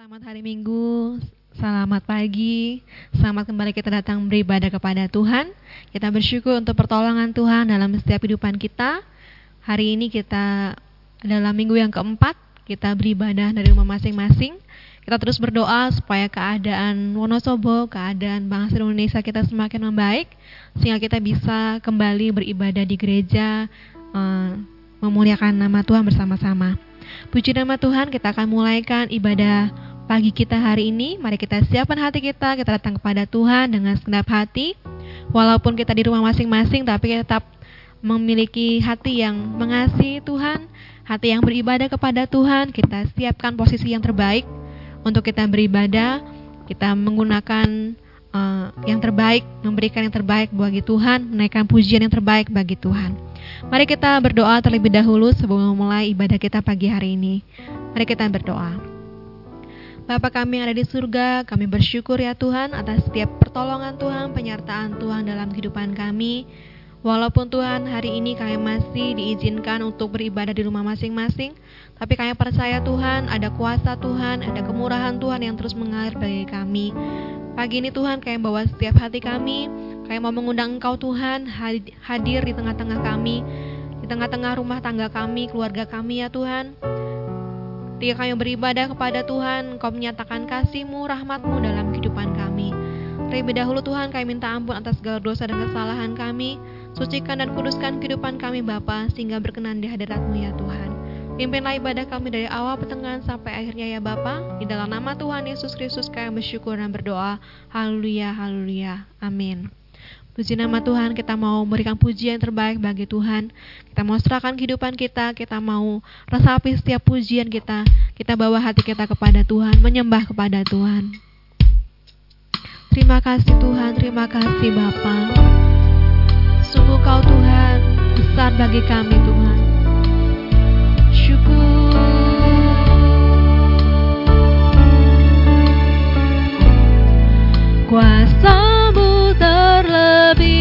Selamat hari Minggu, selamat pagi, selamat kembali kita datang beribadah kepada Tuhan. Kita bersyukur untuk pertolongan Tuhan dalam setiap kehidupan kita. Hari ini kita adalah minggu yang keempat, kita beribadah dari rumah masing-masing. Kita terus berdoa supaya keadaan Wonosobo, keadaan bangsa Indonesia kita semakin membaik, sehingga kita bisa kembali beribadah di gereja, eh, memuliakan nama Tuhan bersama-sama. Puji nama Tuhan, kita akan mulaikan ibadah pagi kita hari ini, mari kita siapkan hati kita, kita datang kepada Tuhan dengan segenap hati. Walaupun kita di rumah masing-masing, tapi kita tetap memiliki hati yang mengasihi Tuhan, hati yang beribadah kepada Tuhan. Kita siapkan posisi yang terbaik untuk kita beribadah. Kita menggunakan uh, yang terbaik, memberikan yang terbaik bagi Tuhan, menaikkan pujian yang terbaik bagi Tuhan. Mari kita berdoa terlebih dahulu sebelum memulai ibadah kita pagi hari ini. Mari kita berdoa. Bapa kami yang ada di surga, kami bersyukur ya Tuhan atas setiap pertolongan Tuhan, penyertaan Tuhan dalam kehidupan kami. Walaupun Tuhan hari ini kami masih diizinkan untuk beribadah di rumah masing-masing, tapi kami percaya Tuhan ada kuasa Tuhan, ada kemurahan Tuhan yang terus mengalir bagi kami. Pagi ini Tuhan kami bawa setiap hati kami, kami mau mengundang Engkau Tuhan hadir di tengah-tengah kami, di tengah-tengah rumah tangga kami, keluarga kami ya Tuhan. Ketika kami beribadah kepada Tuhan, Engkau menyatakan kasih-Mu, rahmat-Mu dalam kehidupan kami. Terlebih dahulu Tuhan, kami minta ampun atas segala dosa dan kesalahan kami. Sucikan dan kuduskan kehidupan kami Bapa, sehingga berkenan di hadirat-Mu ya Tuhan. Pimpinlah ibadah kami dari awal pertengahan sampai akhirnya ya Bapa. Di dalam nama Tuhan Yesus Kristus kami bersyukur dan berdoa. Haleluya, haleluya. Amin. Puji nama Tuhan, kita mau memberikan puji yang terbaik bagi Tuhan. Kita mau serahkan kehidupan kita, kita mau resapi setiap pujian kita. Kita bawa hati kita kepada Tuhan, menyembah kepada Tuhan. Terima kasih Tuhan, terima kasih Bapa. Sungguh kau Tuhan, besar bagi kami Tuhan. Kuasa satu-satunya.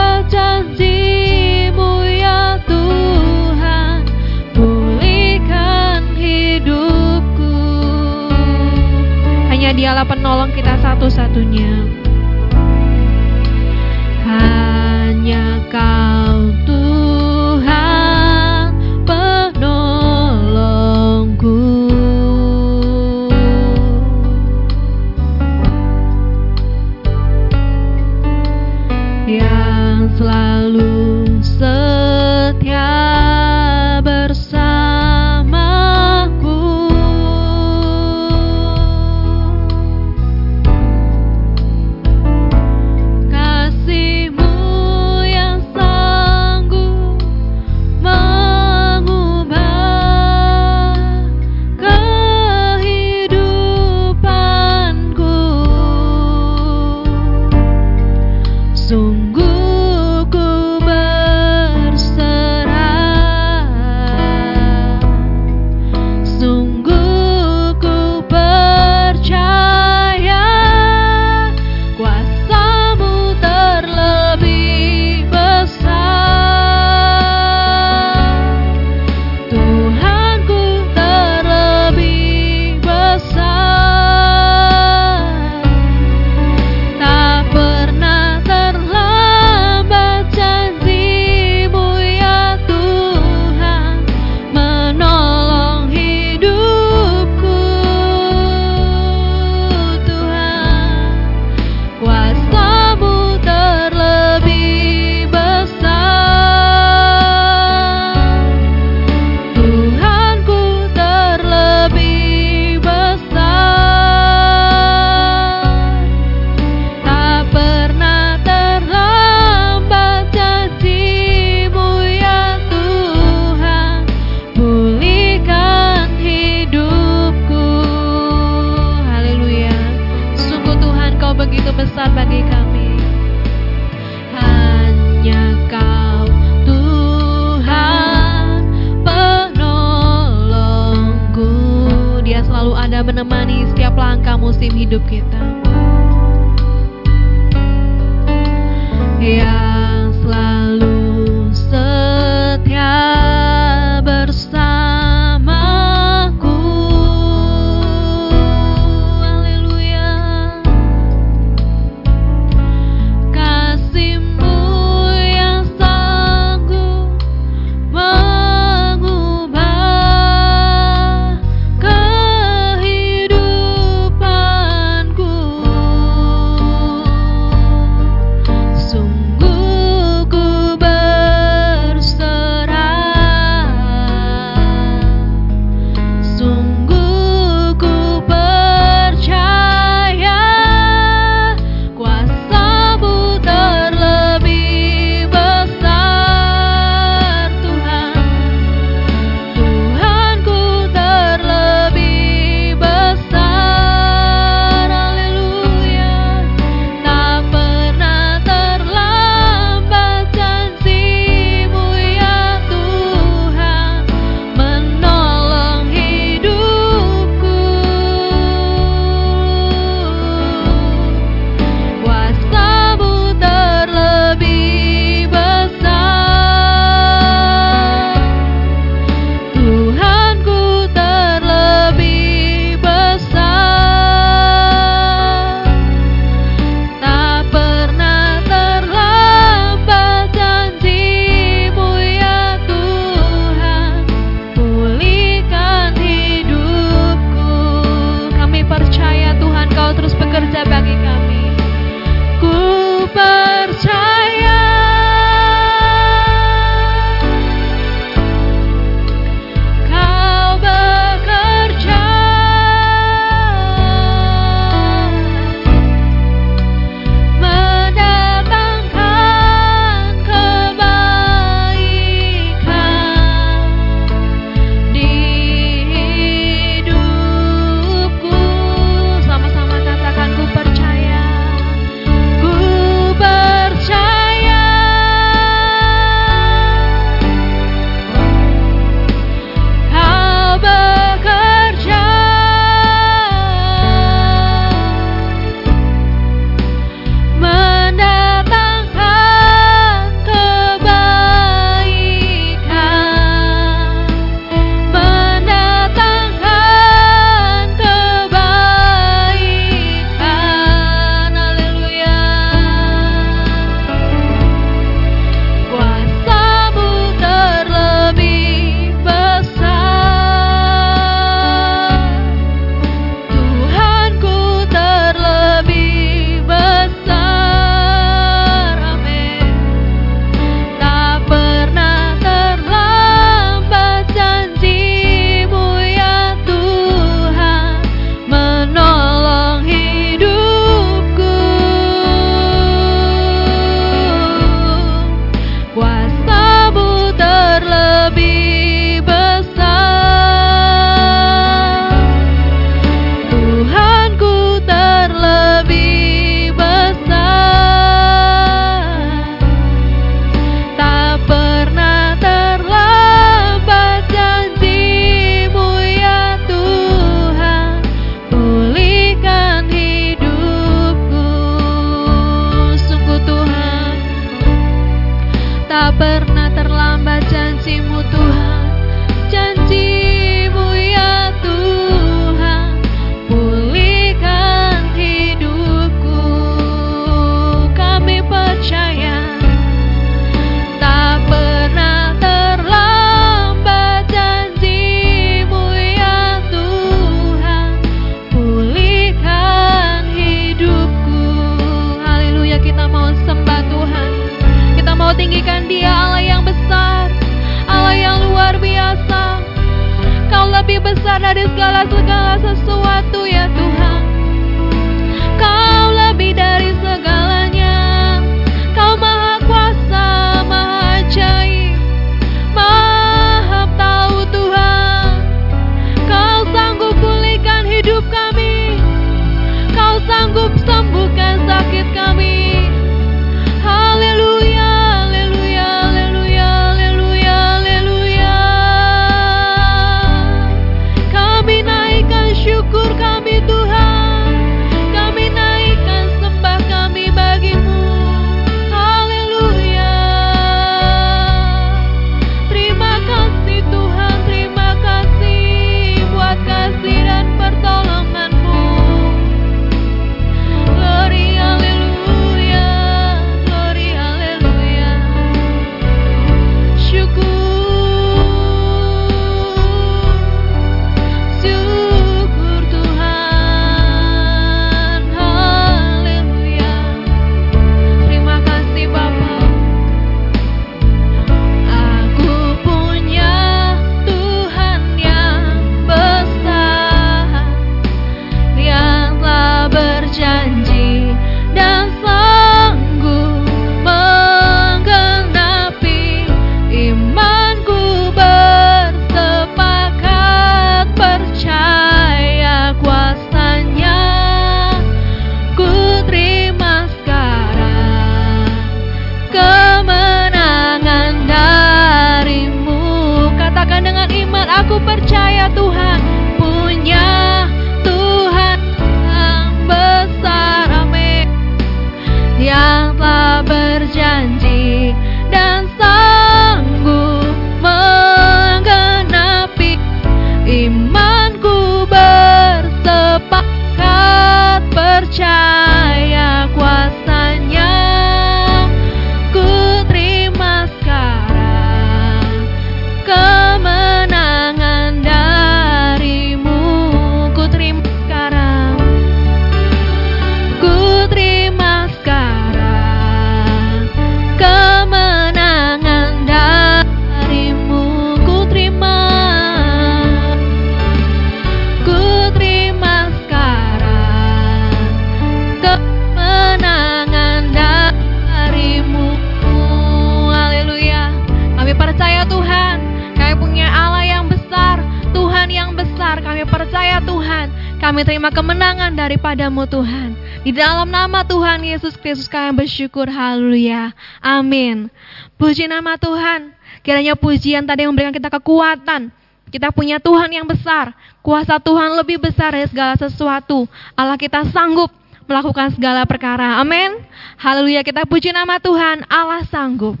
Bersyukur, haleluya. Amin. Puji nama Tuhan. Kiranya pujian tadi memberikan kita kekuatan. Kita punya Tuhan yang besar. Kuasa Tuhan lebih besar dari segala sesuatu. Allah kita sanggup melakukan segala perkara. Amin. Haleluya. Kita puji nama Tuhan. Allah sanggup.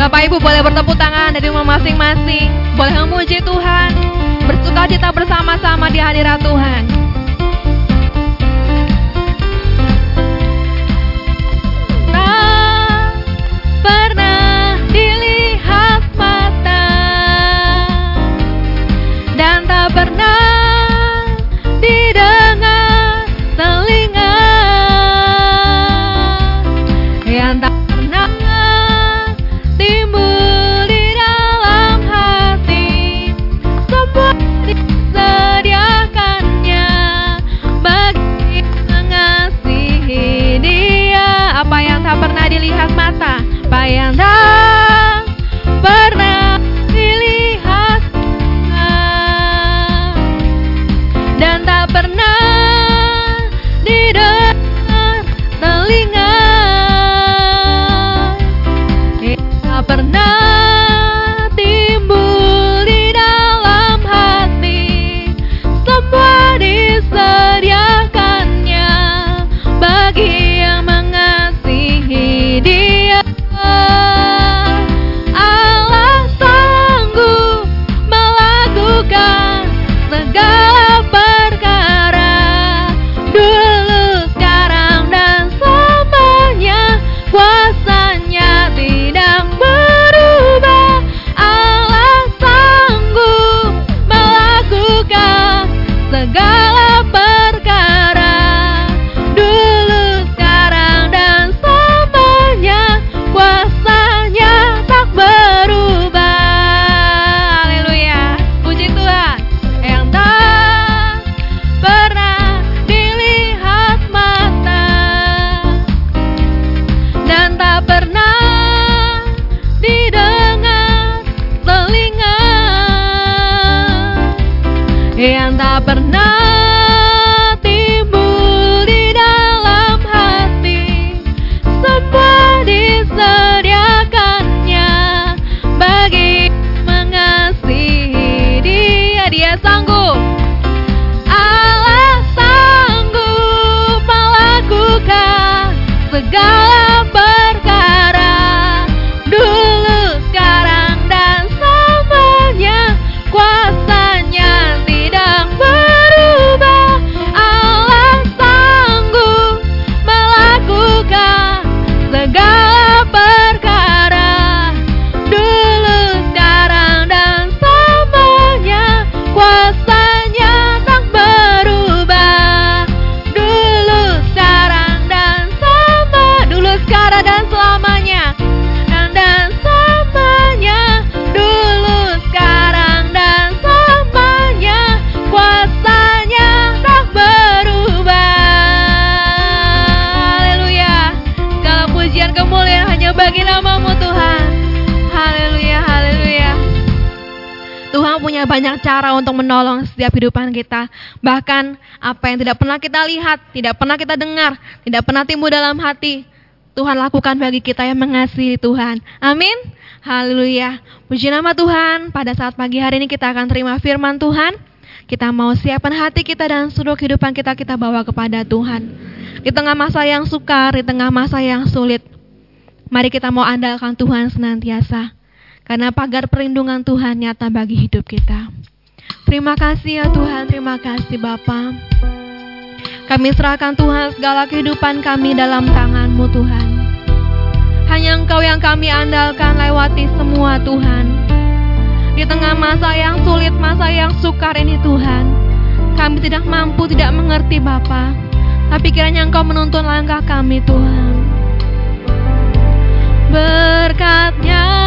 Bapak Ibu boleh bertepuk tangan dari rumah masing-masing. Boleh memuji Tuhan. Bersuka cita bersama-sama di hadirat Tuhan. Setiap kehidupan kita. Bahkan apa yang tidak pernah kita lihat, tidak pernah kita dengar, tidak pernah timbul dalam hati, Tuhan lakukan bagi kita yang mengasihi Tuhan. Amin. Haleluya. Puji nama Tuhan. Pada saat pagi hari ini kita akan terima firman Tuhan. Kita mau siapkan hati kita dan seluruh kehidupan kita kita bawa kepada Tuhan. Di tengah masa yang sukar, di tengah masa yang sulit. Mari kita mau andalkan Tuhan senantiasa. Karena pagar perlindungan Tuhan nyata bagi hidup kita. Terima kasih ya Tuhan, terima kasih Bapa. Kami serahkan Tuhan segala kehidupan kami dalam tangan-Mu Tuhan. Hanya Engkau yang kami andalkan lewati semua Tuhan. Di tengah masa yang sulit, masa yang sukar ini Tuhan. Kami tidak mampu, tidak mengerti Bapa. Tapi kiranya Engkau menuntun langkah kami Tuhan. Berkatnya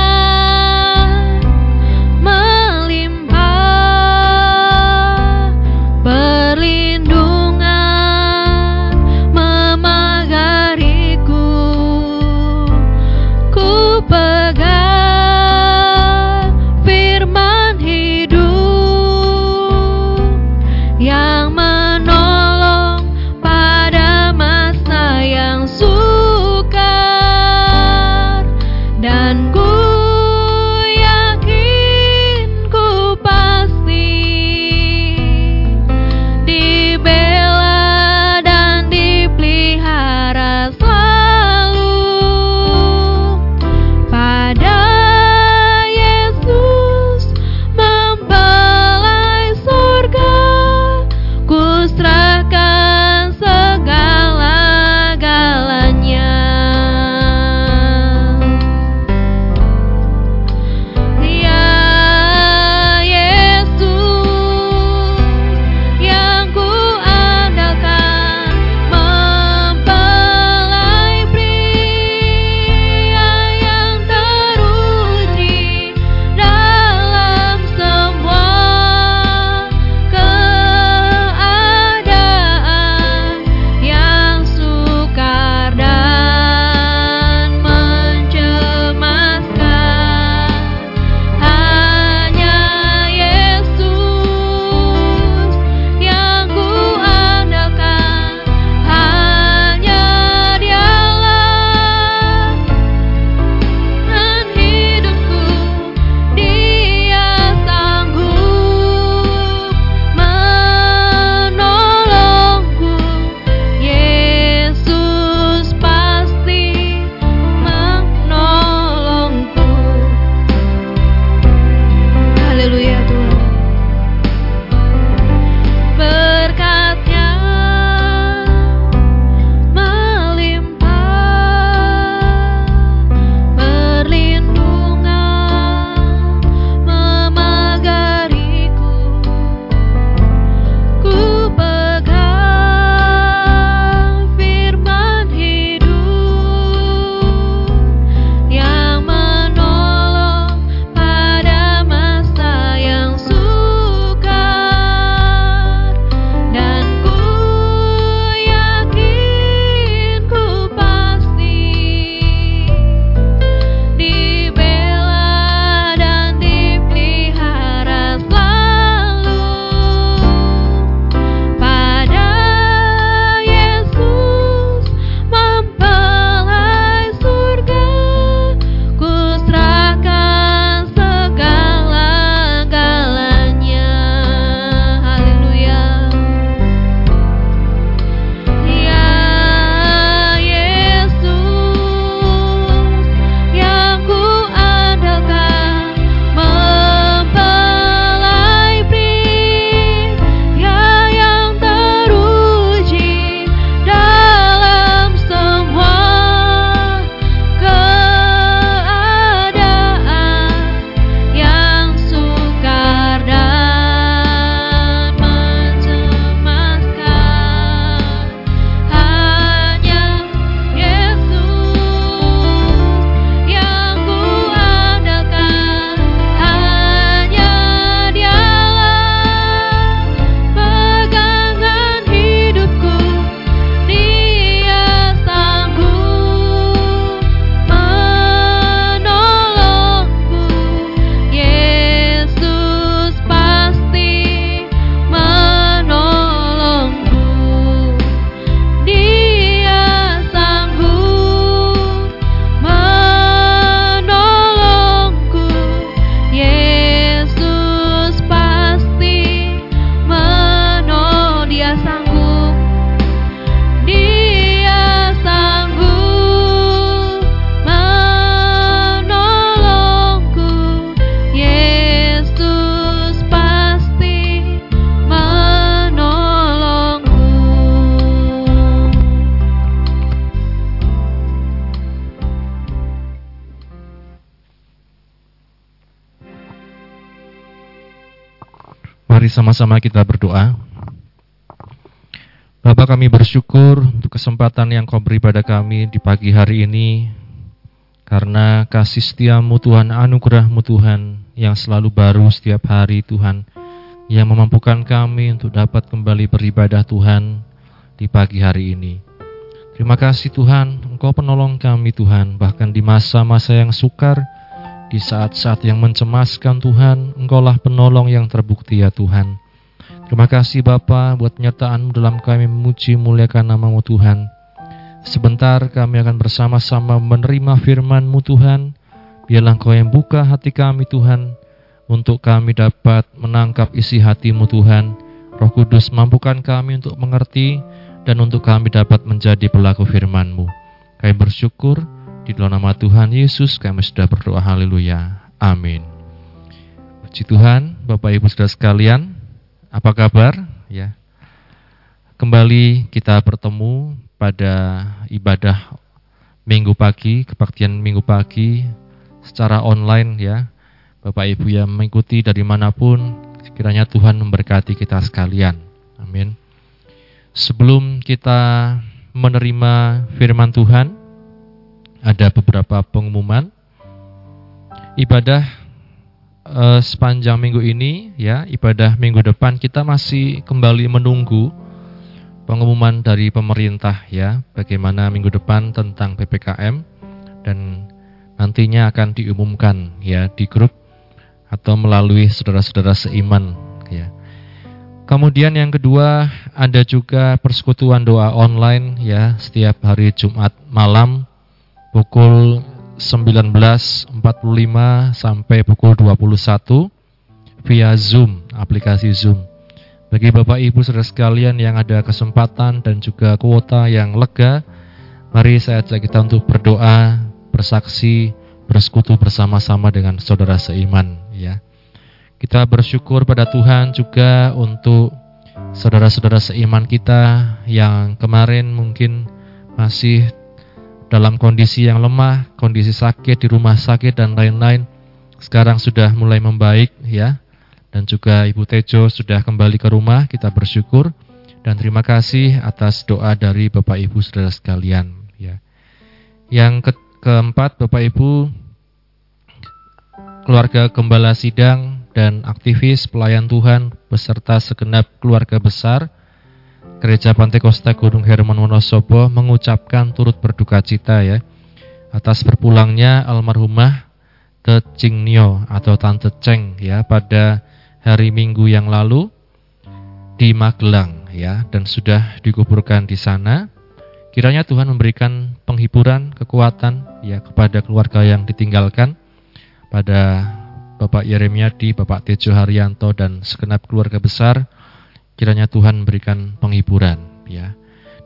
sama-sama kita berdoa. Bapak kami bersyukur untuk kesempatan yang kau beri pada kami di pagi hari ini, karena kasih setiamu Tuhan, anugerahmu Tuhan, yang selalu baru setiap hari Tuhan, yang memampukan kami untuk dapat kembali beribadah Tuhan di pagi hari ini. Terima kasih Tuhan, Engkau penolong kami Tuhan, bahkan di masa-masa yang sukar, di saat-saat yang mencemaskan Tuhan, Engkaulah penolong yang terbukti ya Tuhan. Terima kasih Bapa buat penyertaan dalam kami memuji muliakan namamu Tuhan. Sebentar kami akan bersama-sama menerima firman-Mu Tuhan. Biarlah Engkau yang buka hati kami Tuhan, untuk kami dapat menangkap isi hatimu Tuhan. Roh Kudus mampukan kami untuk mengerti dan untuk kami dapat menjadi pelaku firman-Mu. Kami bersyukur di dalam nama Tuhan Yesus kami sudah berdoa haleluya. Amin. Puji Tuhan, Bapak Ibu Saudara sekalian, apa kabar? Ya. Kembali kita bertemu pada ibadah Minggu pagi, kebaktian Minggu pagi secara online ya. Bapak Ibu yang mengikuti dari mana pun, kiranya Tuhan memberkati kita sekalian. Amin. Sebelum kita menerima firman Tuhan, ada beberapa pengumuman. Ibadah eh, sepanjang minggu ini, ya, ibadah minggu depan kita masih kembali menunggu pengumuman dari pemerintah, ya, bagaimana minggu depan tentang ppkm dan nantinya akan diumumkan, ya, di grup atau melalui saudara-saudara seiman, ya. Kemudian yang kedua ada juga persekutuan doa online ya setiap hari Jumat malam pukul 19.45 sampai pukul 21 via Zoom, aplikasi Zoom. Bagi Bapak Ibu saudara sekalian yang ada kesempatan dan juga kuota yang lega, mari saya ajak kita untuk berdoa, bersaksi, bersekutu bersama-sama dengan saudara seiman ya. Kita bersyukur pada Tuhan juga untuk saudara-saudara seiman kita yang kemarin mungkin masih dalam kondisi yang lemah, kondisi sakit di rumah sakit dan lain-lain. Sekarang sudah mulai membaik ya. Dan juga Ibu Tejo sudah kembali ke rumah, kita bersyukur dan terima kasih atas doa dari Bapak Ibu saudara sekalian ya. Yang ke keempat Bapak Ibu keluarga gembala sidang dan aktivis pelayan Tuhan beserta segenap keluarga besar Gereja Pantai Kosta Gunung Herman Wonosobo mengucapkan turut berduka cita ya atas berpulangnya almarhumah Te Nio atau Tante Ceng ya pada hari Minggu yang lalu di Magelang ya dan sudah dikuburkan di sana. Kiranya Tuhan memberikan penghiburan, kekuatan ya kepada keluarga yang ditinggalkan pada Bapak Yeremiadi, Bapak Tejo Haryanto dan segenap keluarga besar, kiranya Tuhan memberikan penghiburan ya.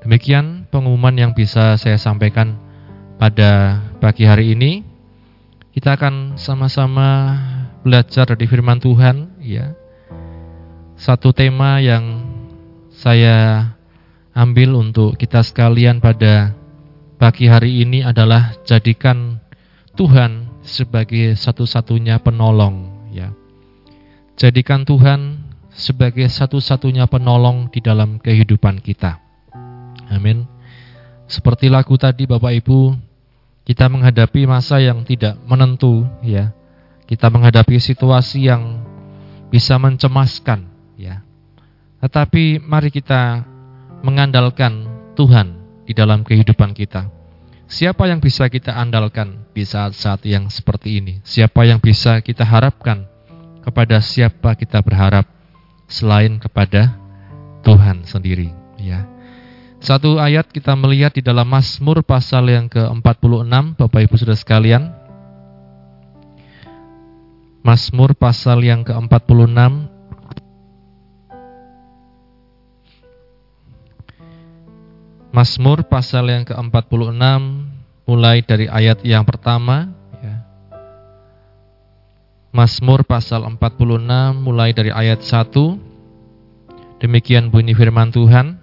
Demikian pengumuman yang bisa saya sampaikan pada pagi hari ini. Kita akan sama-sama belajar dari firman Tuhan ya. Satu tema yang saya ambil untuk kita sekalian pada pagi hari ini adalah jadikan Tuhan sebagai satu-satunya penolong ya. Jadikan Tuhan sebagai satu-satunya penolong di dalam kehidupan kita. Amin. Seperti lagu tadi Bapak Ibu, kita menghadapi masa yang tidak menentu ya. Kita menghadapi situasi yang bisa mencemaskan ya. Tetapi mari kita mengandalkan Tuhan di dalam kehidupan kita. Siapa yang bisa kita andalkan di saat-saat yang seperti ini? Siapa yang bisa kita harapkan? Kepada siapa kita berharap selain kepada Tuhan sendiri, ya. Satu ayat kita melihat di dalam Mazmur pasal yang ke-46, Bapak Ibu Saudara sekalian. Mazmur pasal yang ke-46 Mazmur pasal yang ke-46 mulai dari ayat yang pertama. Mazmur pasal 46 mulai dari ayat 1 Demikian bunyi firman Tuhan.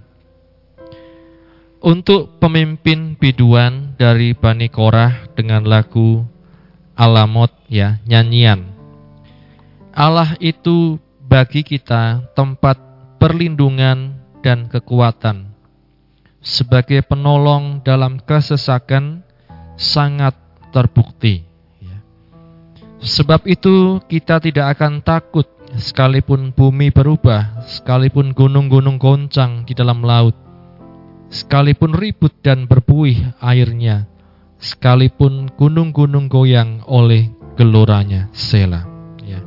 Untuk pemimpin biduan dari Bani Korah dengan lagu Alamot ya nyanyian. Allah itu bagi kita tempat perlindungan dan kekuatan. Sebagai penolong dalam kesesakan sangat terbukti. Sebab itu kita tidak akan takut sekalipun bumi berubah, sekalipun gunung-gunung goncang di dalam laut, sekalipun ribut dan berbuih airnya, sekalipun gunung-gunung goyang oleh geloranya. Sela. Ya.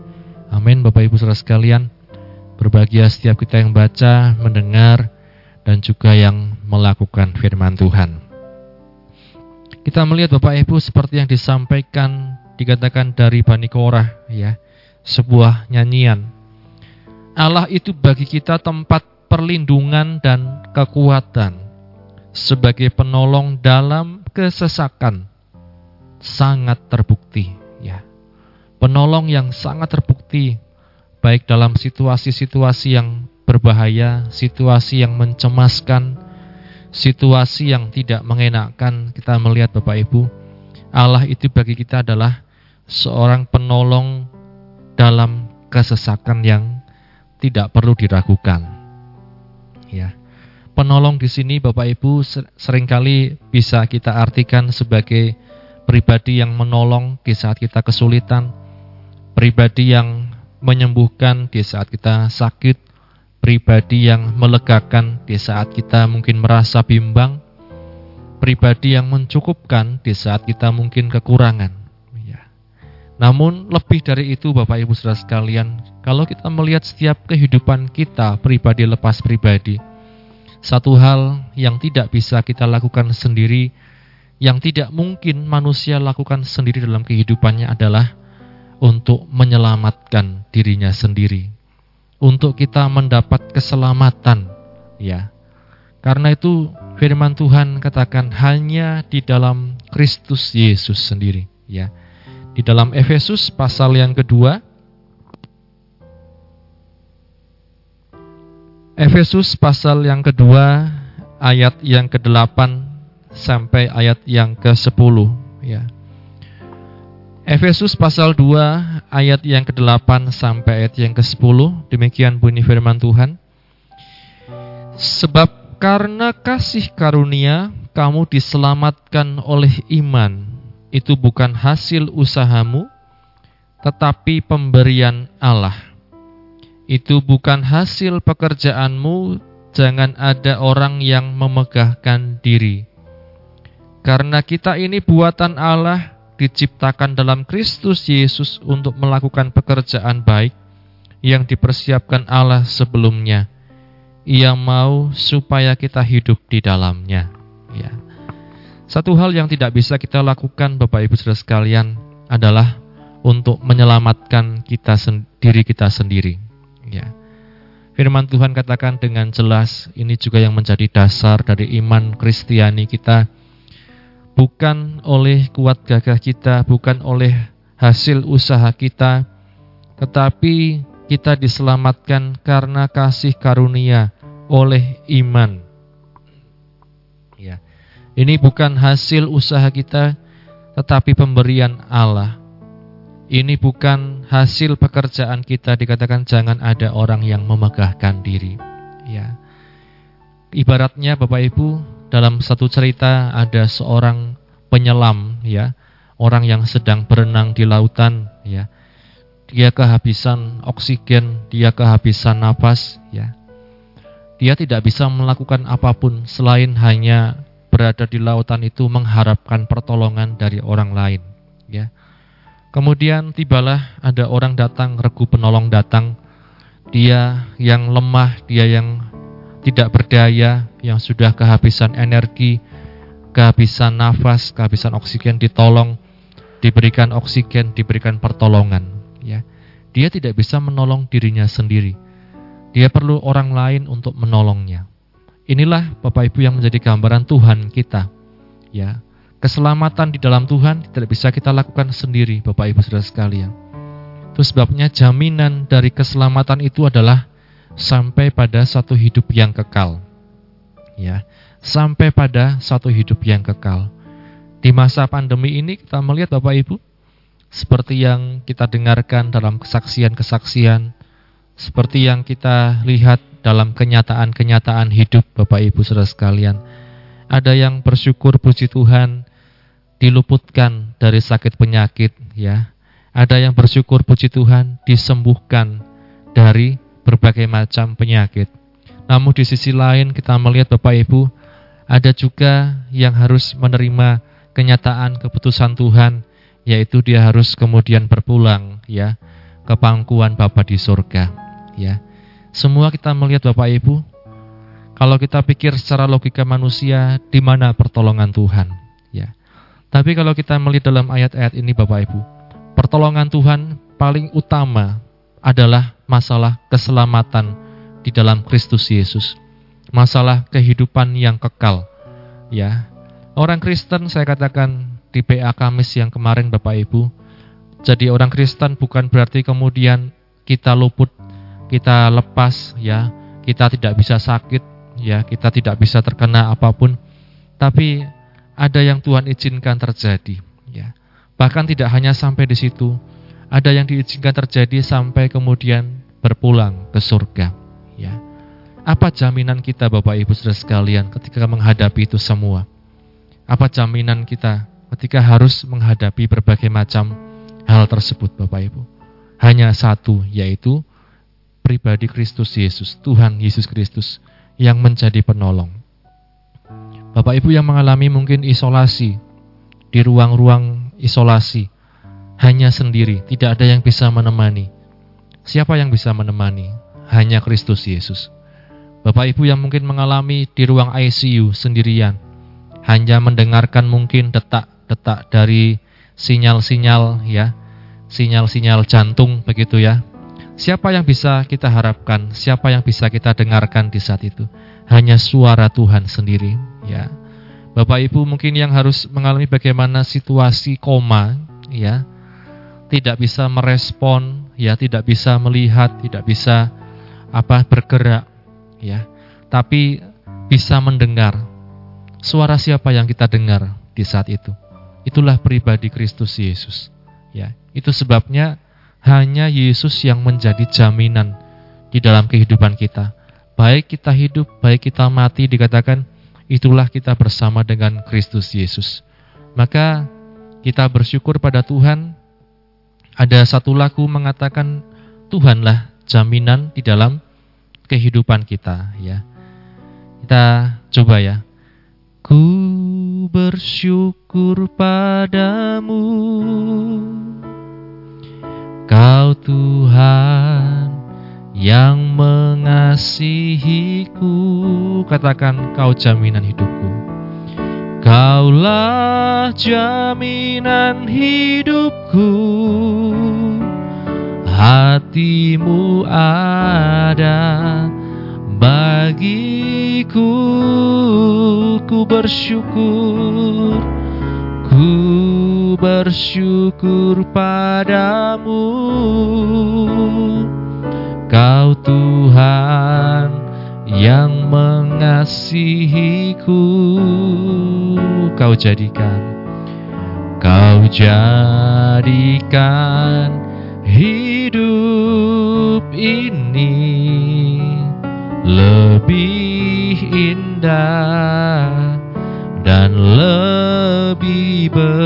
Amin Bapak Ibu Saudara sekalian. Berbahagia setiap kita yang baca, mendengar, dan juga yang melakukan firman Tuhan. Kita melihat Bapak Ibu seperti yang disampaikan dikatakan dari Bani Korah ya, sebuah nyanyian. Allah itu bagi kita tempat perlindungan dan kekuatan sebagai penolong dalam kesesakan sangat terbukti ya. Penolong yang sangat terbukti baik dalam situasi-situasi yang berbahaya, situasi yang mencemaskan, situasi yang tidak mengenakkan. Kita melihat Bapak Ibu, Allah itu bagi kita adalah seorang penolong dalam kesesakan yang tidak perlu diragukan. Ya penolong di sini Bapak Ibu sering kali bisa kita artikan sebagai pribadi yang menolong di saat kita kesulitan, pribadi yang menyembuhkan di saat kita sakit, pribadi yang melegakan di saat kita mungkin merasa bimbang, pribadi yang mencukupkan di saat kita mungkin kekurangan. Namun lebih dari itu Bapak Ibu Saudara sekalian, kalau kita melihat setiap kehidupan kita pribadi lepas pribadi, satu hal yang tidak bisa kita lakukan sendiri, yang tidak mungkin manusia lakukan sendiri dalam kehidupannya adalah untuk menyelamatkan dirinya sendiri. Untuk kita mendapat keselamatan, ya. Karena itu firman Tuhan katakan hanya di dalam Kristus Yesus sendiri, ya. Di dalam Efesus pasal yang kedua Efesus pasal yang kedua ayat yang ke-8 sampai ayat yang ke-10 ya. Efesus pasal 2 ayat yang ke-8 sampai ayat yang ke-10 demikian bunyi firman Tuhan. Sebab karena kasih karunia kamu diselamatkan oleh iman itu bukan hasil usahamu tetapi pemberian Allah itu bukan hasil pekerjaanmu, jangan ada orang yang memegahkan diri. Karena kita ini buatan Allah, diciptakan dalam Kristus Yesus untuk melakukan pekerjaan baik yang dipersiapkan Allah sebelumnya. Ia mau supaya kita hidup di dalamnya. Ya. Satu hal yang tidak bisa kita lakukan Bapak Ibu Saudara sekalian adalah untuk menyelamatkan kita diri kita sendiri. Ya. Firman Tuhan katakan dengan jelas, ini juga yang menjadi dasar dari iman Kristiani kita. Bukan oleh kuat gagah kita, bukan oleh hasil usaha kita, tetapi kita diselamatkan karena kasih karunia oleh iman. Ini bukan hasil usaha kita, tetapi pemberian Allah. Ini bukan hasil pekerjaan kita dikatakan jangan ada orang yang memegahkan diri. Ya. Ibaratnya Bapak Ibu dalam satu cerita ada seorang penyelam ya, orang yang sedang berenang di lautan ya. Dia kehabisan oksigen, dia kehabisan napas ya. Dia tidak bisa melakukan apa pun selain hanya berada di lautan itu mengharapkan pertolongan dari orang lain ya Kemudian tibalah ada orang datang, regu penolong datang. Dia yang lemah, dia yang tidak berdaya, yang sudah kehabisan energi, kehabisan nafas, kehabisan oksigen ditolong, diberikan oksigen, diberikan pertolongan. Ya, dia tidak bisa menolong dirinya sendiri. Dia perlu orang lain untuk menolongnya. Inilah Bapak Ibu yang menjadi gambaran Tuhan kita. Ya, Keselamatan di dalam Tuhan tidak bisa kita lakukan sendiri, Bapak Ibu Saudara sekalian. Itu sebabnya jaminan dari keselamatan itu adalah sampai pada satu hidup yang kekal. Ya, sampai pada satu hidup yang kekal. Di masa pandemi ini kita melihat Bapak Ibu seperti yang kita dengarkan dalam kesaksian-kesaksian, seperti yang kita lihat dalam kenyataan-kenyataan hidup Bapak Ibu Saudara sekalian. Ada yang bersyukur puji Tuhan diluputkan dari sakit penyakit ya. Ada yang bersyukur puji Tuhan disembuhkan dari berbagai macam penyakit. Namun di sisi lain kita melihat Bapak Ibu Ada juga yang harus menerima kenyataan keputusan Tuhan, yaitu dia harus kemudian berpulang ya ke pangkuan Bapa di surga. Ya, semua kita melihat Bapak Ibu, kalau kita pikir secara logika manusia, di mana pertolongan Tuhan? Ya, tapi kalau kita melihat dalam ayat-ayat ini Bapak Ibu, pertolongan Tuhan paling utama adalah masalah keselamatan di dalam Kristus Yesus. Masalah kehidupan yang kekal. Ya. Orang Kristen saya katakan di PA Kamis yang kemarin Bapak Ibu, jadi orang Kristen bukan berarti kemudian kita luput, kita lepas ya, kita tidak bisa sakit, ya, kita tidak bisa terkena apa pun. Tapi ada yang Tuhan izinkan terjadi, ya. Bahkan tidak hanya sampai di situ, ada yang diizinkan terjadi sampai kemudian berpulang ke surga. Ya. Apa jaminan kita Bapak Ibu Saudara sekalian ketika menghadapi itu semua? Apa jaminan kita ketika harus menghadapi berbagai macam hal tersebut Bapak Ibu? Hanya satu yaitu pribadi Kristus Yesus, Tuhan Yesus Kristus yang menjadi penolong. Bapak Ibu yang mengalami mungkin isolasi di ruang-ruang isolasi, hanya sendiri, tidak ada yang bisa menemani. Siapa yang bisa menemani? Hanya Kristus Yesus. Bapak Ibu yang mungkin mengalami di ruang ICU sendirian, hanya mendengarkan mungkin detak-detak dari sinyal-sinyal ya, sinyal-sinyal jantung begitu ya. Siapa yang bisa kita harapkan? Siapa yang bisa kita dengarkan di saat itu? Hanya suara Tuhan sendiri ya. Bapak Ibu mungkin yang harus mengalami bagaimana situasi koma ya, tidak bisa merespon, ya tidak bisa melihat, tidak bisa apa bergerak, ya. Tapi bisa mendengar suara siapa yang kita dengar di saat itu. Itulah pribadi Kristus Yesus. Ya, itu sebabnya hanya Yesus yang menjadi jaminan di dalam kehidupan kita. Baik kita hidup, baik kita mati dikatakan itulah kita bersama dengan Kristus Yesus. Maka kita bersyukur pada Tuhan ada satu lagu mengatakan Tuhanlah jaminan di dalam kehidupan kita ya. Kita coba ya. Ku bersyukur padamu Kau Tuhan yang mengasihiku Katakan kau jaminan hidupku. Kaulah jaminan hidupku. Hatimu ada bagiku. Ku bersyukur. Ku bersyukur padamu. Kau Tuhan yang mengasihiku. Kau jadikan kau jadikan hidup ini lebih indah dan lebih berharga.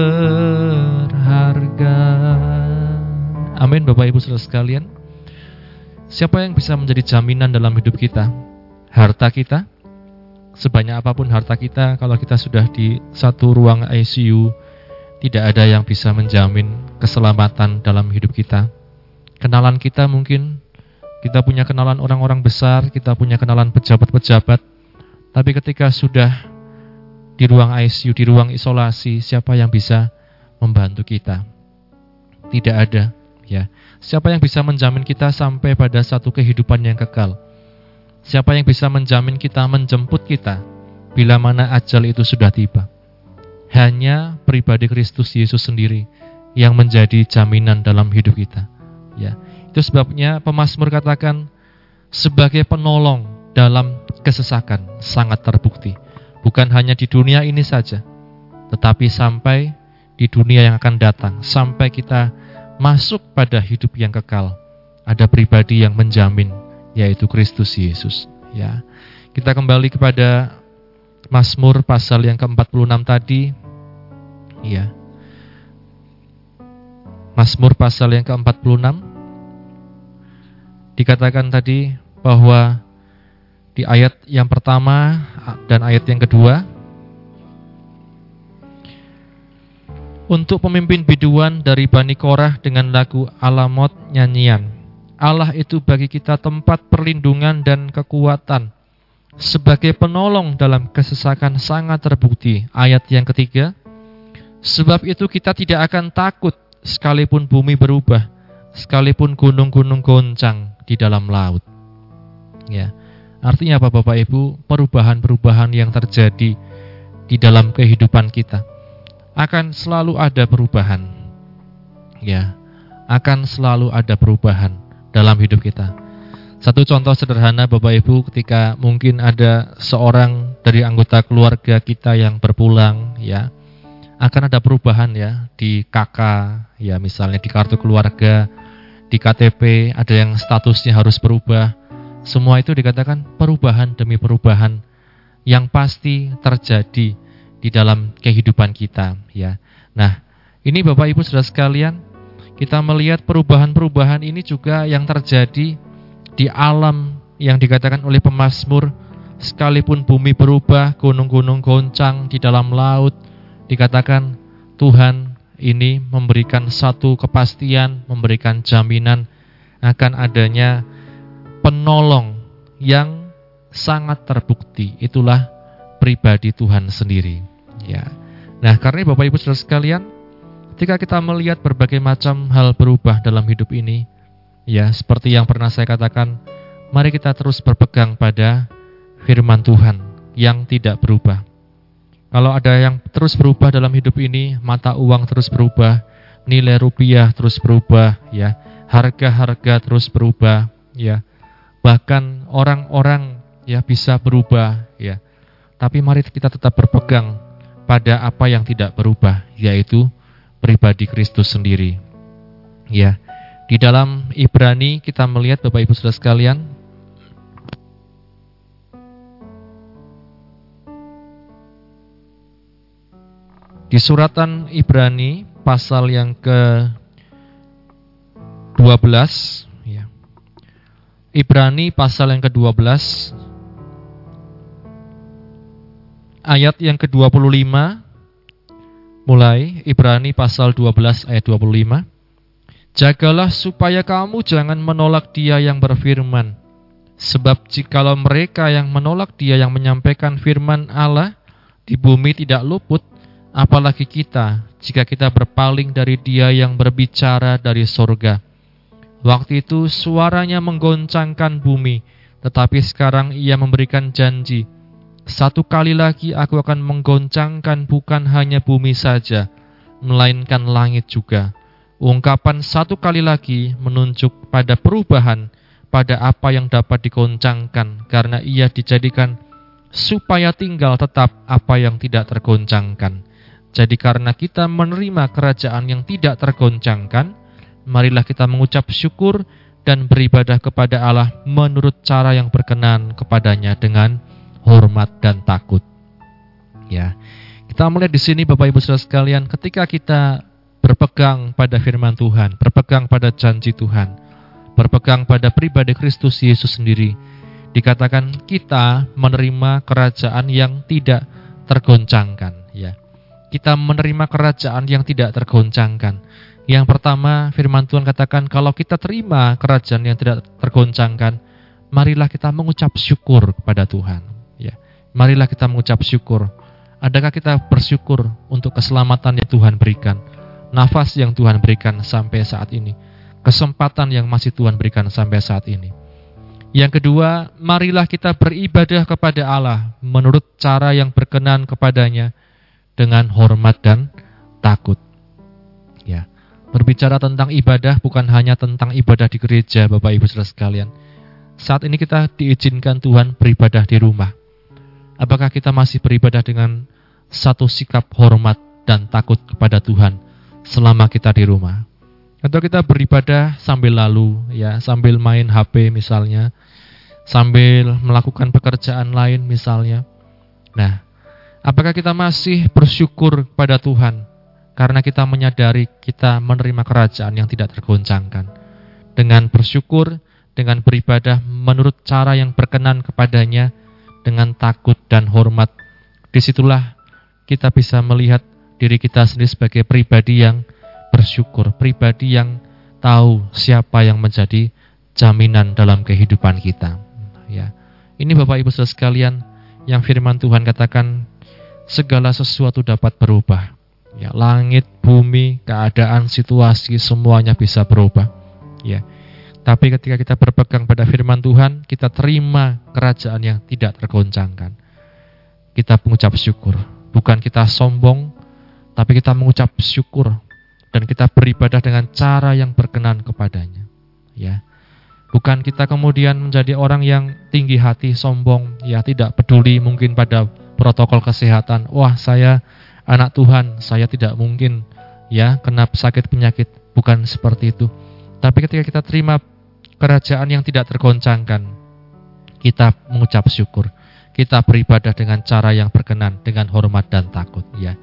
Amin Bapak Ibu Saudara sekalian. Siapa yang bisa menjadi jaminan dalam hidup kita? harta kita, sebanyak apa pun harta kita, kalau kita sudah di satu ruang ICU, tidak ada yang bisa menjamin keselamatan dalam hidup kita. Kenalan kita mungkin, kita punya kenalan orang-orang besar, kita punya kenalan pejabat-pejabat, tapi ketika sudah di ruang ICU, di ruang isolasi, siapa yang bisa membantu kita? Tidak ada, ya. Siapa yang bisa menjamin kita sampai pada satu kehidupan yang kekal? Siapa yang bisa menjamin kita menjemput kita bila mana ajal itu sudah tiba? Hanya pribadi Kristus Yesus sendiri yang menjadi jaminan dalam hidup kita. Ya, itu sebabnya pemazmur katakan sebagai penolong dalam kesesakan sangat terbukti. Bukan hanya di dunia ini saja, tetapi sampai di dunia yang akan datang, sampai kita masuk pada hidup yang kekal. Ada pribadi yang menjamin yaitu Kristus Yesus. Ya. Kita kembali kepada Mazmur pasal yang ke-46 tadi. Ya. Mazmur pasal yang ke-46 dikatakan tadi bahwa di ayat yang pertama dan ayat yang kedua. Untuk pemimpin biduan dari Bani Korah dengan lagu Alamot nyanyian. Allah itu bagi kita tempat perlindungan dan kekuatan. Sebagai penolong dalam kesesakan sangat terbukti. Ayat yang ketiga. Sebab itu kita tidak akan takut sekalipun bumi berubah, sekalipun gunung-gunung goncang di dalam laut. Ya. Artinya apa Bapak Ibu? Perubahan-perubahan yang terjadi di dalam kehidupan kita akan selalu ada perubahan. Ya, akan selalu ada perubahan dalam hidup kita. Satu contoh sederhana Bapak Ibu ketika mungkin ada seorang dari anggota keluarga kita yang berpulang ya akan ada perubahan ya di KK ya misalnya di kartu keluarga di KTP ada yang statusnya harus berubah semua itu dikatakan perubahan demi perubahan yang pasti terjadi di dalam kehidupan kita ya. Nah, ini Bapak Ibu Saudara sekalian, kita melihat perubahan-perubahan ini juga yang terjadi di alam yang dikatakan oleh pemazmur sekalipun bumi berubah, gunung-gunung goncang di dalam laut, dikatakan Tuhan ini memberikan satu kepastian, memberikan jaminan akan adanya penolong yang sangat terbukti. Itulah pribadi Tuhan sendiri. Ya. Nah, karena Bapak Ibu Saudara sekalian, ketika kita melihat berbagai macam hal berubah dalam hidup ini, ya, seperti yang pernah saya katakan, mari kita terus berpegang pada firman Tuhan yang tidak berubah. Kalau ada yang terus berubah dalam hidup ini, mata uang terus berubah, nilai rupiah terus berubah, ya, harga-harga terus berubah, ya. Bahkan orang-orang ya bisa berubah, ya. Tapi mari kita tetap berpegang pada apa yang tidak berubah, yaitu pribadi Kristus sendiri. Ya, di dalam Ibrani kita melihat Bapak Ibu Saudara sekalian, di suratan Ibrani pasal yang ke 12 ya. Ibrani pasal yang ke-12 ayat yang ke-25 mulai Ibrani pasal 12 ayat 25. Jagalah supaya kamu jangan menolak dia yang berfirman. Sebab jikalau mereka yang menolak dia yang menyampaikan firman Allah di bumi tidak luput, apalagi kita jika kita berpaling dari dia yang berbicara dari sorga. Waktu itu suaranya menggoncangkan bumi, tetapi sekarang ia memberikan janji satu kali lagi aku akan menggoncangkan bukan hanya bumi saja, melainkan langit juga. Ungkapan satu kali lagi menunjuk pada perubahan pada apa yang dapat digoncangkan karena ia dijadikan supaya tinggal tetap apa yang tidak tergoncangkan. Jadi karena kita menerima kerajaan yang tidak tergoncangkan, marilah kita mengucap syukur dan beribadah kepada Allah menurut cara yang berkenan kepadanya dengan hormat dan takut. Ya. Kita melihat di sini Bapak Ibu Saudara sekalian, ketika kita berpegang pada firman Tuhan, berpegang pada janji Tuhan, berpegang pada pribadi Kristus Yesus sendiri, dikatakan kita menerima kerajaan yang tidak tergoncangkan, ya. Kita menerima kerajaan yang tidak tergoncangkan. Yang pertama, firman Tuhan katakan kalau kita terima kerajaan yang tidak tergoncangkan, marilah kita mengucap syukur kepada Tuhan. Marilah kita mengucap syukur. Adakah kita bersyukur untuk keselamatan yang Tuhan berikan? Nafas yang Tuhan berikan sampai saat ini. Kesempatan yang masih Tuhan berikan sampai saat ini. Yang kedua, marilah kita beribadah kepada Allah menurut cara yang berkenan kepadanya dengan hormat dan takut. Berbicara tentang ibadah bukan hanya tentang ibadah di gereja, Bapak Ibu Saudara sekalian. Saat ini kita diizinkan Tuhan beribadah di rumah. Apakah kita masih beribadah dengan satu sikap hormat dan takut kepada Tuhan selama kita di rumah? Atau kita beribadah sambil lalu, ya, sambil main HP misalnya, sambil melakukan pekerjaan lain misalnya. Nah, apakah kita masih bersyukur kepada Tuhan karena kita menyadari kita menerima kerajaan yang tidak tergoncangkan? Dengan bersyukur, dengan beribadah menurut cara yang berkenan kepadanya, dengan takut dan hormat. Di situlah kita bisa melihat diri kita sendiri sebagai pribadi yang bersyukur, pribadi yang tahu siapa yang menjadi jaminan dalam kehidupan kita. Ya. Ini Bapak Ibu sekalian yang firman Tuhan katakan segala sesuatu dapat berubah. Ya, langit, bumi, keadaan, situasi semuanya bisa berubah. Ya. Tapi ketika kita berpegang pada firman Tuhan, kita terima kerajaan yang tidak tergoncangkan. Kita mengucap syukur. Bukan kita sombong, tapi kita mengucap syukur dan kita beribadah dengan cara yang berkenan kepadanya. Ya. Bukan kita kemudian menjadi orang yang tinggi hati, sombong, ya tidak peduli mungkin pada protokol kesehatan. Wah, saya anak Tuhan, saya tidak mungkin ya kena sakit penyakit. Bukan seperti itu. Tapi ketika kita terima kerajaan yang tidak tergoncangkan, kita mengucap syukur. Kita beribadah dengan cara yang berkenan, dengan hormat dan takut. Ya,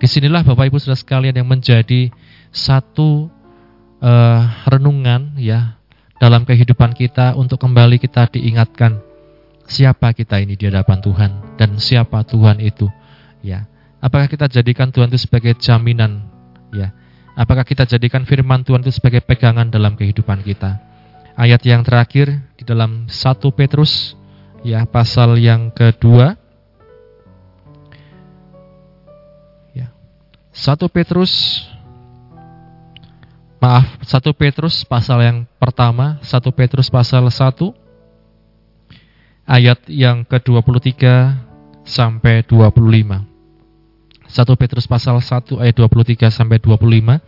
di sinilah Bapak Ibu Saudara sekalian yang menjadi satu uh, renungan ya dalam kehidupan kita untuk kembali kita diingatkan siapa kita ini di hadapan Tuhan dan siapa Tuhan itu. Ya, apakah kita jadikan Tuhan itu sebagai jaminan? Ya, apakah kita jadikan Firman Tuhan itu sebagai pegangan dalam kehidupan kita? ayat yang terakhir di dalam 1 Petrus ya pasal yang kedua ya 1 Petrus maaf 1 Petrus pasal yang pertama 1 Petrus pasal 1 ayat yang ke-23 sampai 25 1 Petrus pasal 1 ayat 23 sampai 25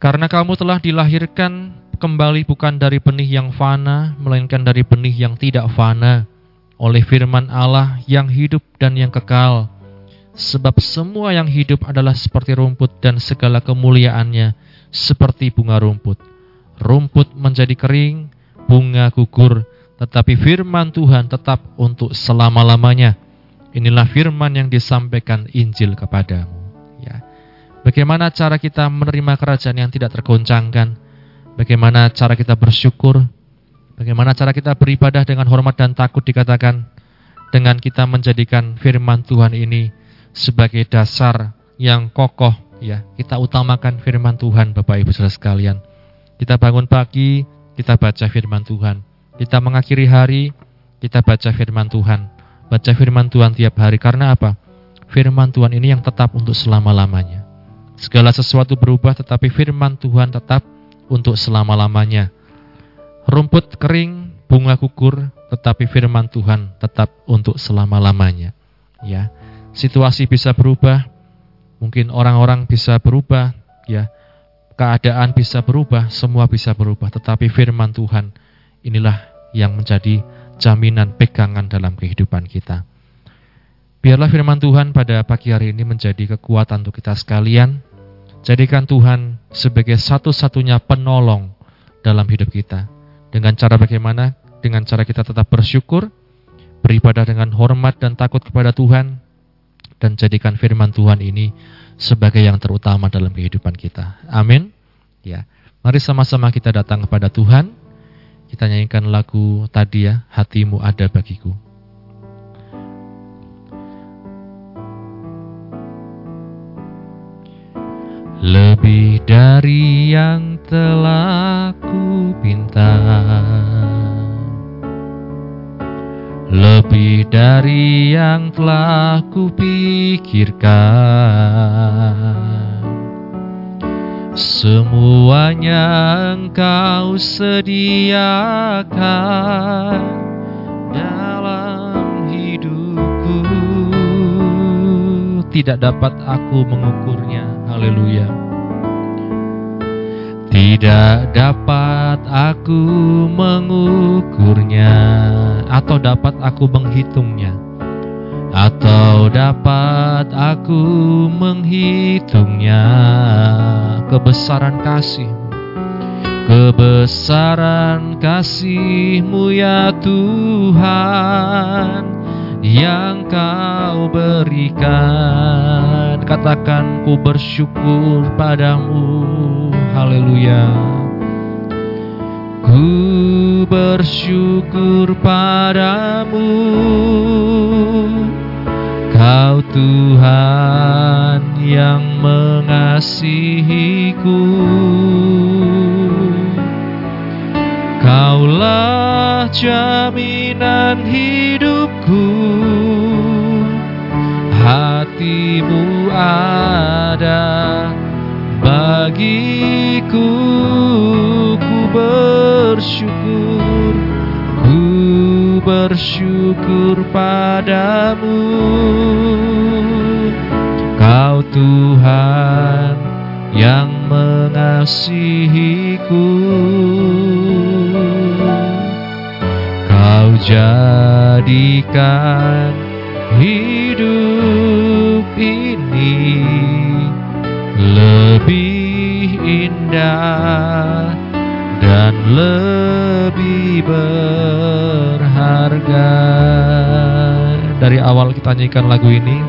karena kamu telah dilahirkan kembali bukan dari benih yang fana, melainkan dari benih yang tidak fana, oleh firman Allah yang hidup dan yang kekal. Sebab semua yang hidup adalah seperti rumput dan segala kemuliaannya seperti bunga rumput. Rumput menjadi kering, bunga gugur, tetapi firman Tuhan tetap untuk selama-lamanya. Inilah firman yang disampaikan Injil kepadamu. Ya. Bagaimana cara kita menerima kerajaan yang tidak tergoncangkan? Bagaimana cara kita bersyukur? Bagaimana cara kita beribadah dengan hormat dan takut dikatakan dengan kita menjadikan firman Tuhan ini sebagai dasar yang kokoh ya. Kita utamakan firman Tuhan Bapak Ibu Saudara sekalian. Kita bangun pagi, kita baca firman Tuhan. Kita mengakhiri hari, kita baca firman Tuhan. Baca firman Tuhan tiap hari karena apa? Firman Tuhan ini yang tetap untuk selama-lamanya. Segala sesuatu berubah tetapi firman Tuhan tetap untuk selama-lamanya. Rumput kering, bunga gugur, tetapi firman Tuhan tetap untuk selama-lamanya. Ya. Situasi bisa berubah, mungkin orang-orang bisa berubah, ya. Keadaan bisa berubah, semua bisa berubah, tetapi firman Tuhan inilah yang menjadi jaminan pegangan dalam kehidupan kita. Biarlah firman Tuhan pada pagi hari ini menjadi kekuatan untuk kita sekalian, Jadikan Tuhan sebagai satu-satunya penolong dalam hidup kita. Dengan cara bagaimana? Dengan cara kita tetap bersyukur, beribadah dengan hormat dan takut kepada Tuhan, dan jadikan firman Tuhan ini sebagai yang terutama dalam kehidupan kita. Amin. Ya, mari sama-sama kita datang kepada Tuhan. Kita nyanyikan lagu tadi ya, hatimu ada bagiku. Lebih dari yang telah ku pinta Lebih dari yang telah ku pikirkan Semuanya engkau sediakan dalam hidupku. Tidak dapat aku mengukurnya. Haleluya. Tidak dapat aku mengukurnya atau dapat aku menghitungnya atau dapat aku menghitungnya? Kebesaran kasih kebesaran kasihmu ya Tuhan yang kau berikan. Katakan ku bersyukur padamu. Haleluya. Ku bersyukur padamu Kau Tuhan yang mengasihiku. Kaulah jaminan hidupku. Hatimu ada bagiku. Ku bersyukur. Ku bersyukur padamu. Kau Tuhan yang mengasihiku. Kau jadikan hidup ini lebih indah dan lebih berharga. Dari awal kita nyanyikan lagu ini.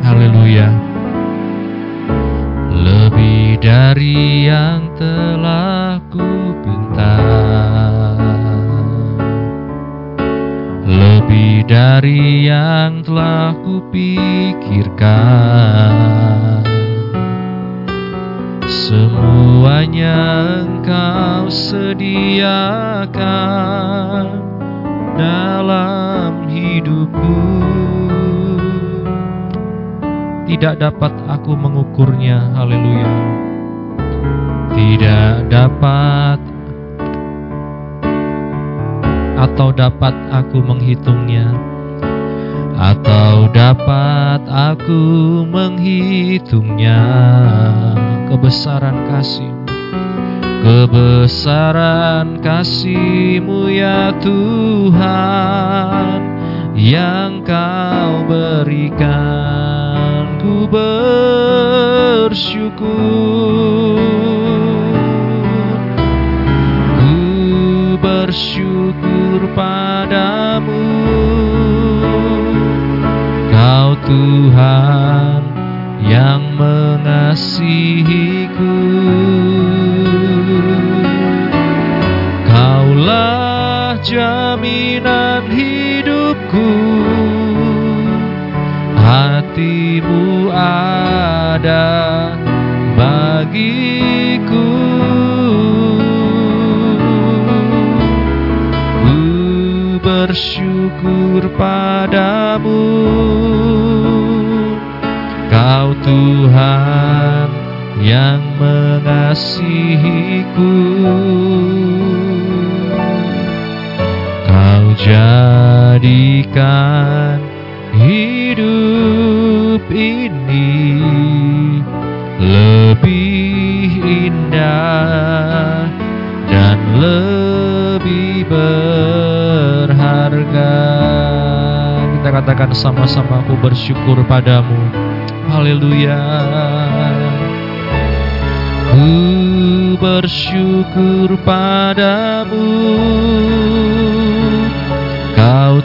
Haleluya. Lebih dari yang telah ku pinta. Lebih dari yang telah ku pikirkan. Semuanya engkau sediakan dalam hidupku. Tidak dapat aku mengukurnya, haleluya. Tidak dapat atau dapat aku menghitungnya. Atau dapat aku menghitungnya. Kebesaran kasihmu kebesaran kasihmu ya Tuhan yang kau berikan ku bersyukur. Ku bersyukur padamu. Kau Tuhan yang mengasihiku Kaulah jaminan hidupku. Hatimu ada bagiku. Ku bersyukur padamu. Kau Tuhan yang mengasihiku jadikan hidup ini lebih indah dan lebih berharga. Kita katakan sama-sama aku bersyukur padamu. Haleluya. Ku bersyukur padamu.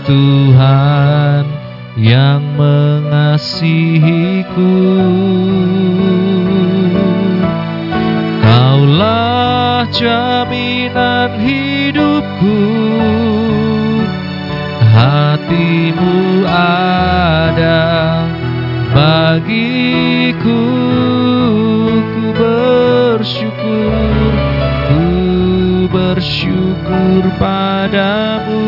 Tuhan yang mengasihiku. Kaulah jaminan hidupku. Hatimu ada bagiku ku bersyukur ku bersyukur padamu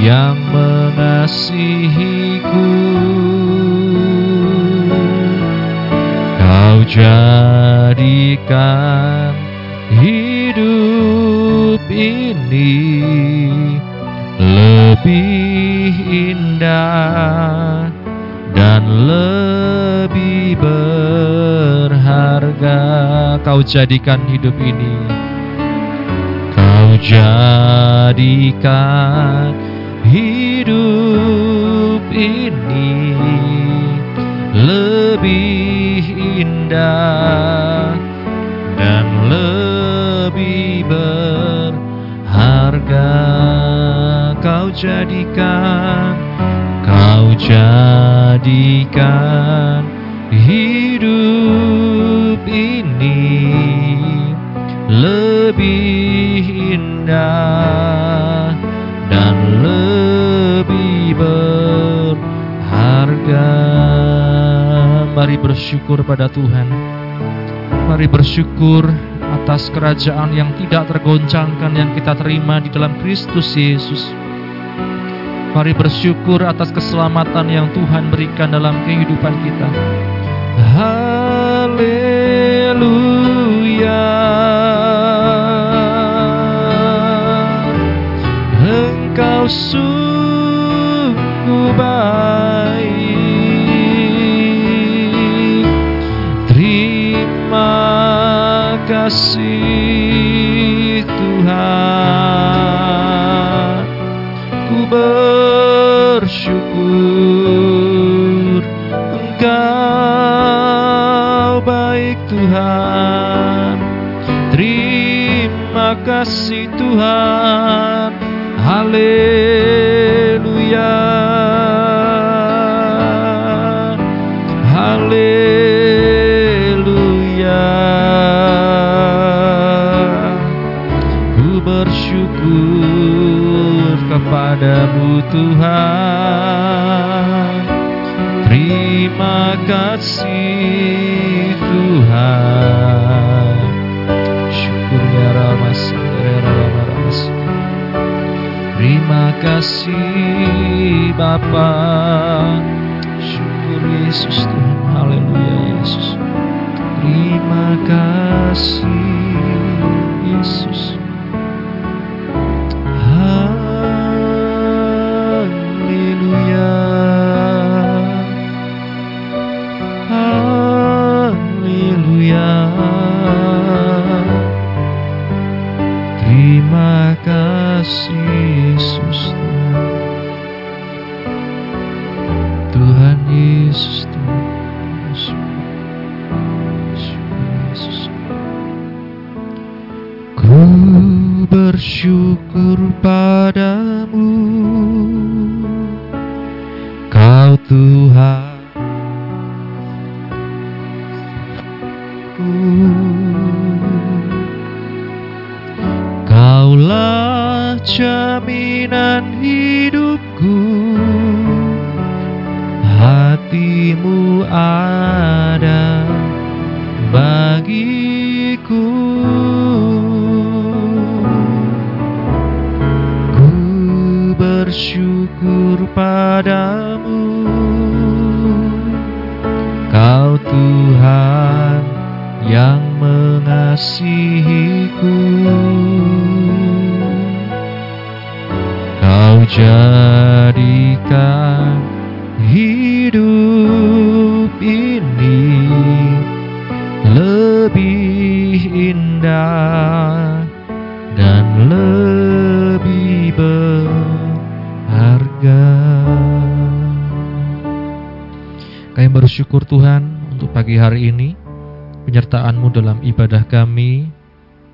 yang mengasihiku. Kau jadikan hidup ini lebih indah dan lebih berharga. Kau jadikan hidup ini. Kau jadikan hidup ini lebih indah dan lebih berharga. Kau jadikan kau jadikan hidup ini lebih indah berharga. Mari bersyukur pada Tuhan. Mari bersyukur atas kerajaan yang tidak tergoncangkan yang kita terima di dalam Kristus Yesus. Mari bersyukur atas keselamatan yang Tuhan berikan dalam kehidupan kita. Haleluya. Engkau sungguh baik. Terima kasih Tuhan. Ku bersyukur Engkau baik Tuhan. Terima kasih Tuhan. Haleluya. Tuhan. Terima kasih Tuhan. Syukur ya Ramas, ya Ramas. Terima kasih Bapa. Syukur Yesus Tuhan. Haleluya Yesus. Terima kasih Yesus. Bersyukur Tuhan untuk pagi hari ini, penyertaan-Mu dalam ibadah kami.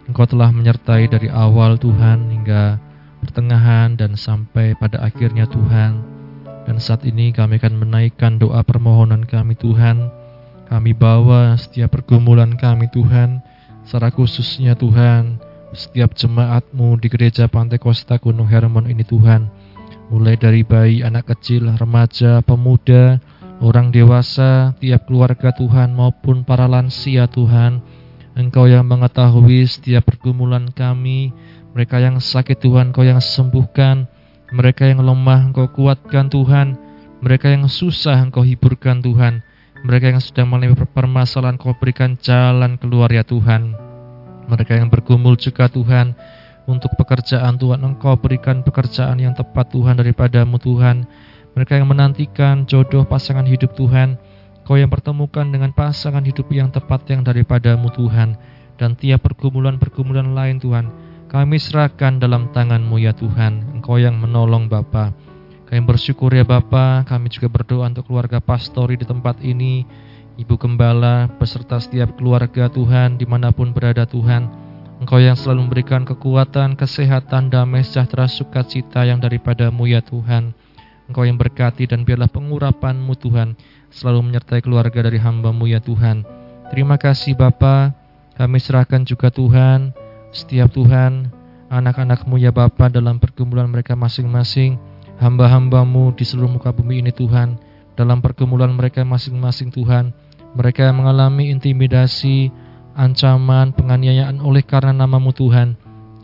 Engkau telah menyertai dari awal Tuhan hingga pertengahan dan sampai pada akhirnya Tuhan. Dan saat ini kami akan menaikkan doa permohonan kami Tuhan. Kami bawa setiap pergumulan kami Tuhan, secara khususnya Tuhan, setiap jemaatmu di gereja Pantai Kosta Gunung Hermon ini Tuhan. Mulai dari bayi, anak kecil, remaja, pemuda, orang dewasa, tiap keluarga Tuhan maupun para lansia Tuhan. Engkau yang mengetahui setiap pergumulan kami, mereka yang sakit Tuhan, Engkau yang sembuhkan, mereka yang lemah Engkau kuatkan Tuhan, mereka yang susah Engkau hiburkan Tuhan, mereka yang sedang mengalami permasalahan Engkau berikan jalan keluar ya Tuhan. Mereka yang bergumul juga Tuhan, untuk pekerjaan Tuhan Engkau berikan pekerjaan yang tepat Tuhan daripadamu Tuhan. Mereka yang menantikan jodoh pasangan hidup Tuhan, Kau yang pertemukan dengan pasangan hidup yang tepat yang daripadamu Tuhan. Dan tiap pergumulan-pergumulan lain Tuhan, kami serahkan dalam tangan-Mu ya Tuhan. Engkau yang menolong Bapa. Kami bersyukur ya Bapa, kami juga berdoa untuk keluarga pastori di tempat ini, Ibu Gembala, beserta setiap keluarga Tuhan, di mana pun berada Tuhan. Engkau yang selalu memberikan kekuatan, kesehatan, damai, sejahtera, sukacita yang daripadamu ya Tuhan. Engkau yang berkati dan biarlah pengurapan-Mu Tuhan selalu menyertai keluarga dari hamba-Mu ya Tuhan. Terima kasih Bapa, kami serahkan juga Tuhan setiap Tuhan anak-anakmu ya Bapa dalam pergumulan mereka masing-masing, hamba-hambamu di seluruh muka bumi ini Tuhan, dalam pergumulan mereka masing-masing Tuhan, mereka mengalami intimidasi, ancaman, penganiayaan oleh karena namamu Tuhan.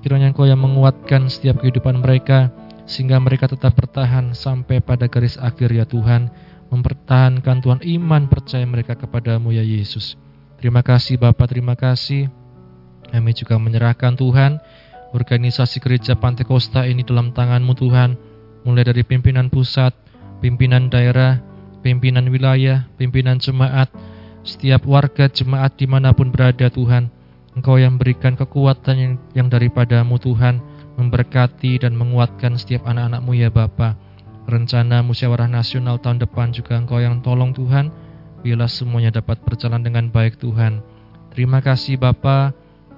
Kiranya Engkau yang menguatkan setiap kehidupan mereka, sehingga mereka tetap bertahan sampai pada garis akhir ya Tuhan, mempertahankan Tuhan iman percaya mereka kepadamu ya Yesus. Terima kasih Bapak, terima kasih. Kami juga menyerahkan Tuhan organisasi gereja Pantai Kosta ini dalam tanganmu Tuhan, mulai dari pimpinan pusat, pimpinan daerah, pimpinan wilayah, pimpinan jemaat, setiap warga jemaat di mana pun berada Tuhan, Engkau yang berikan kekuatan yang, yang daripadamu Tuhan, memberkati dan menguatkan setiap anak-anakmu ya Bapa. Rencana musyawarah nasional tahun depan juga Engkau yang tolong Tuhan, biarlah semuanya dapat berjalan dengan baik Tuhan. Terima kasih Bapak,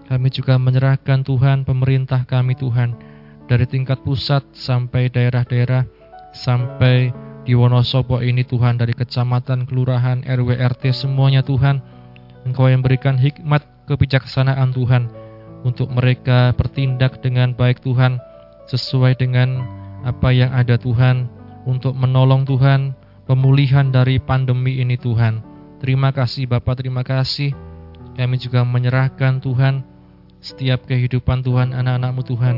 kami juga menyerahkan Tuhan pemerintah kami Tuhan dari tingkat pusat sampai daerah-daerah sampai di Wonosobo ini Tuhan dari kecamatan, kelurahan, RW, RT semuanya Tuhan. Engkau yang berikan hikmat kebijaksanaan Tuhan untuk mereka bertindak dengan baik Tuhan sesuai dengan apa yang ada Tuhan untuk menolong Tuhan pemulihan dari pandemi ini Tuhan. Terima kasih Bapak, terima kasih. Kami juga menyerahkan Tuhan setiap kehidupan Tuhan, anak-anakmu Tuhan,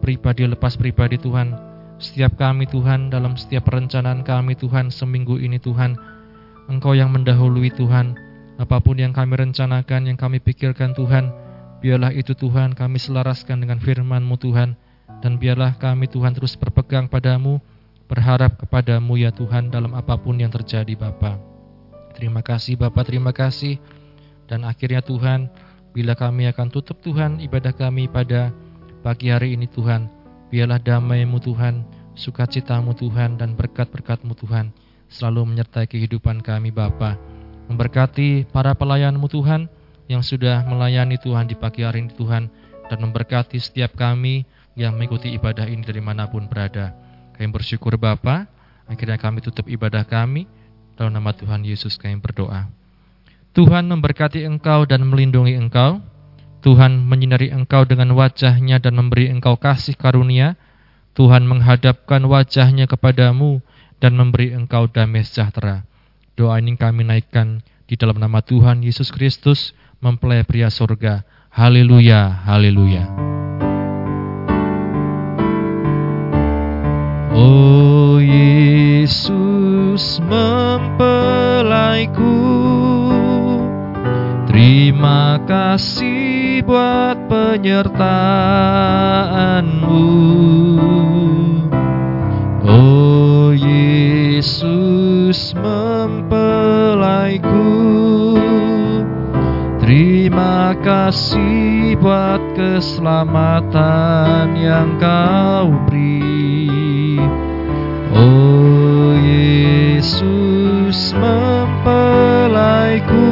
pribadi lepas pribadi Tuhan, setiap kami Tuhan, dalam setiap perencanaan kami Tuhan, seminggu ini Tuhan, Engkau yang mendahului Tuhan, apa pun yang kami rencanakan, yang kami pikirkan Tuhan, biarlah itu Tuhan kami selaraskan dengan firman-Mu Tuhan, dan biarlah kami Tuhan terus berpegang padamu, berharap kepadamu ya Tuhan dalam apa pun yang terjadi Bapa. Terima kasih Bapak, terima kasih. Dan akhirnya Tuhan, Bila kami akan tutup Tuhan ibadah kami pada pagi hari ini Tuhan, biarlah damai-Mu Tuhan, sukacitamu Tuhan, dan berkat-berkat-Mu Tuhan selalu menyertai kehidupan kami Bapa. Memberkati para pelayan-Mu Tuhan yang sudah melayani Tuhan di pagi hari ini Tuhan, dan memberkati setiap kami yang mengikuti ibadah ini dari mana pun berada. Kami bersyukur Bapa, akhirnya kami tutup ibadah kami, dalam nama Tuhan Yesus kami berdoa. Tuhan memberkati engkau dan melindungi engkau. Tuhan menyinari engkau dengan wajahnya dan memberi engkau kasih karunia. Tuhan menghadapkan wajahnya kepadamu dan memberi engkau damai sejahtera. Doa ini kami naikkan di dalam nama Tuhan Yesus Kristus, mempelai pria surga. Haleluya, haleluya. Oh Yesus mempelaiku Terima kasih buat penyertaanmu Oh Yesus mempelaiku Terima kasih buat keselamatan yang kau beri Oh Yesus mempelaiku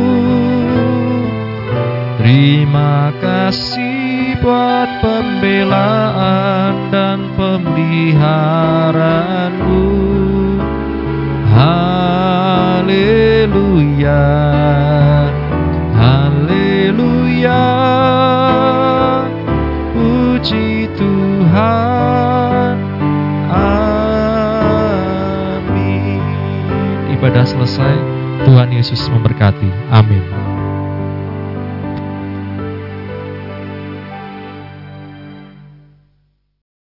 Terima kasih buat pembelaan dan pemeliharaanmu. Haleluya. Haleluya. Puji Tuhan. Amin. Ibadah selesai. Tuhan Yesus memberkati. Amin.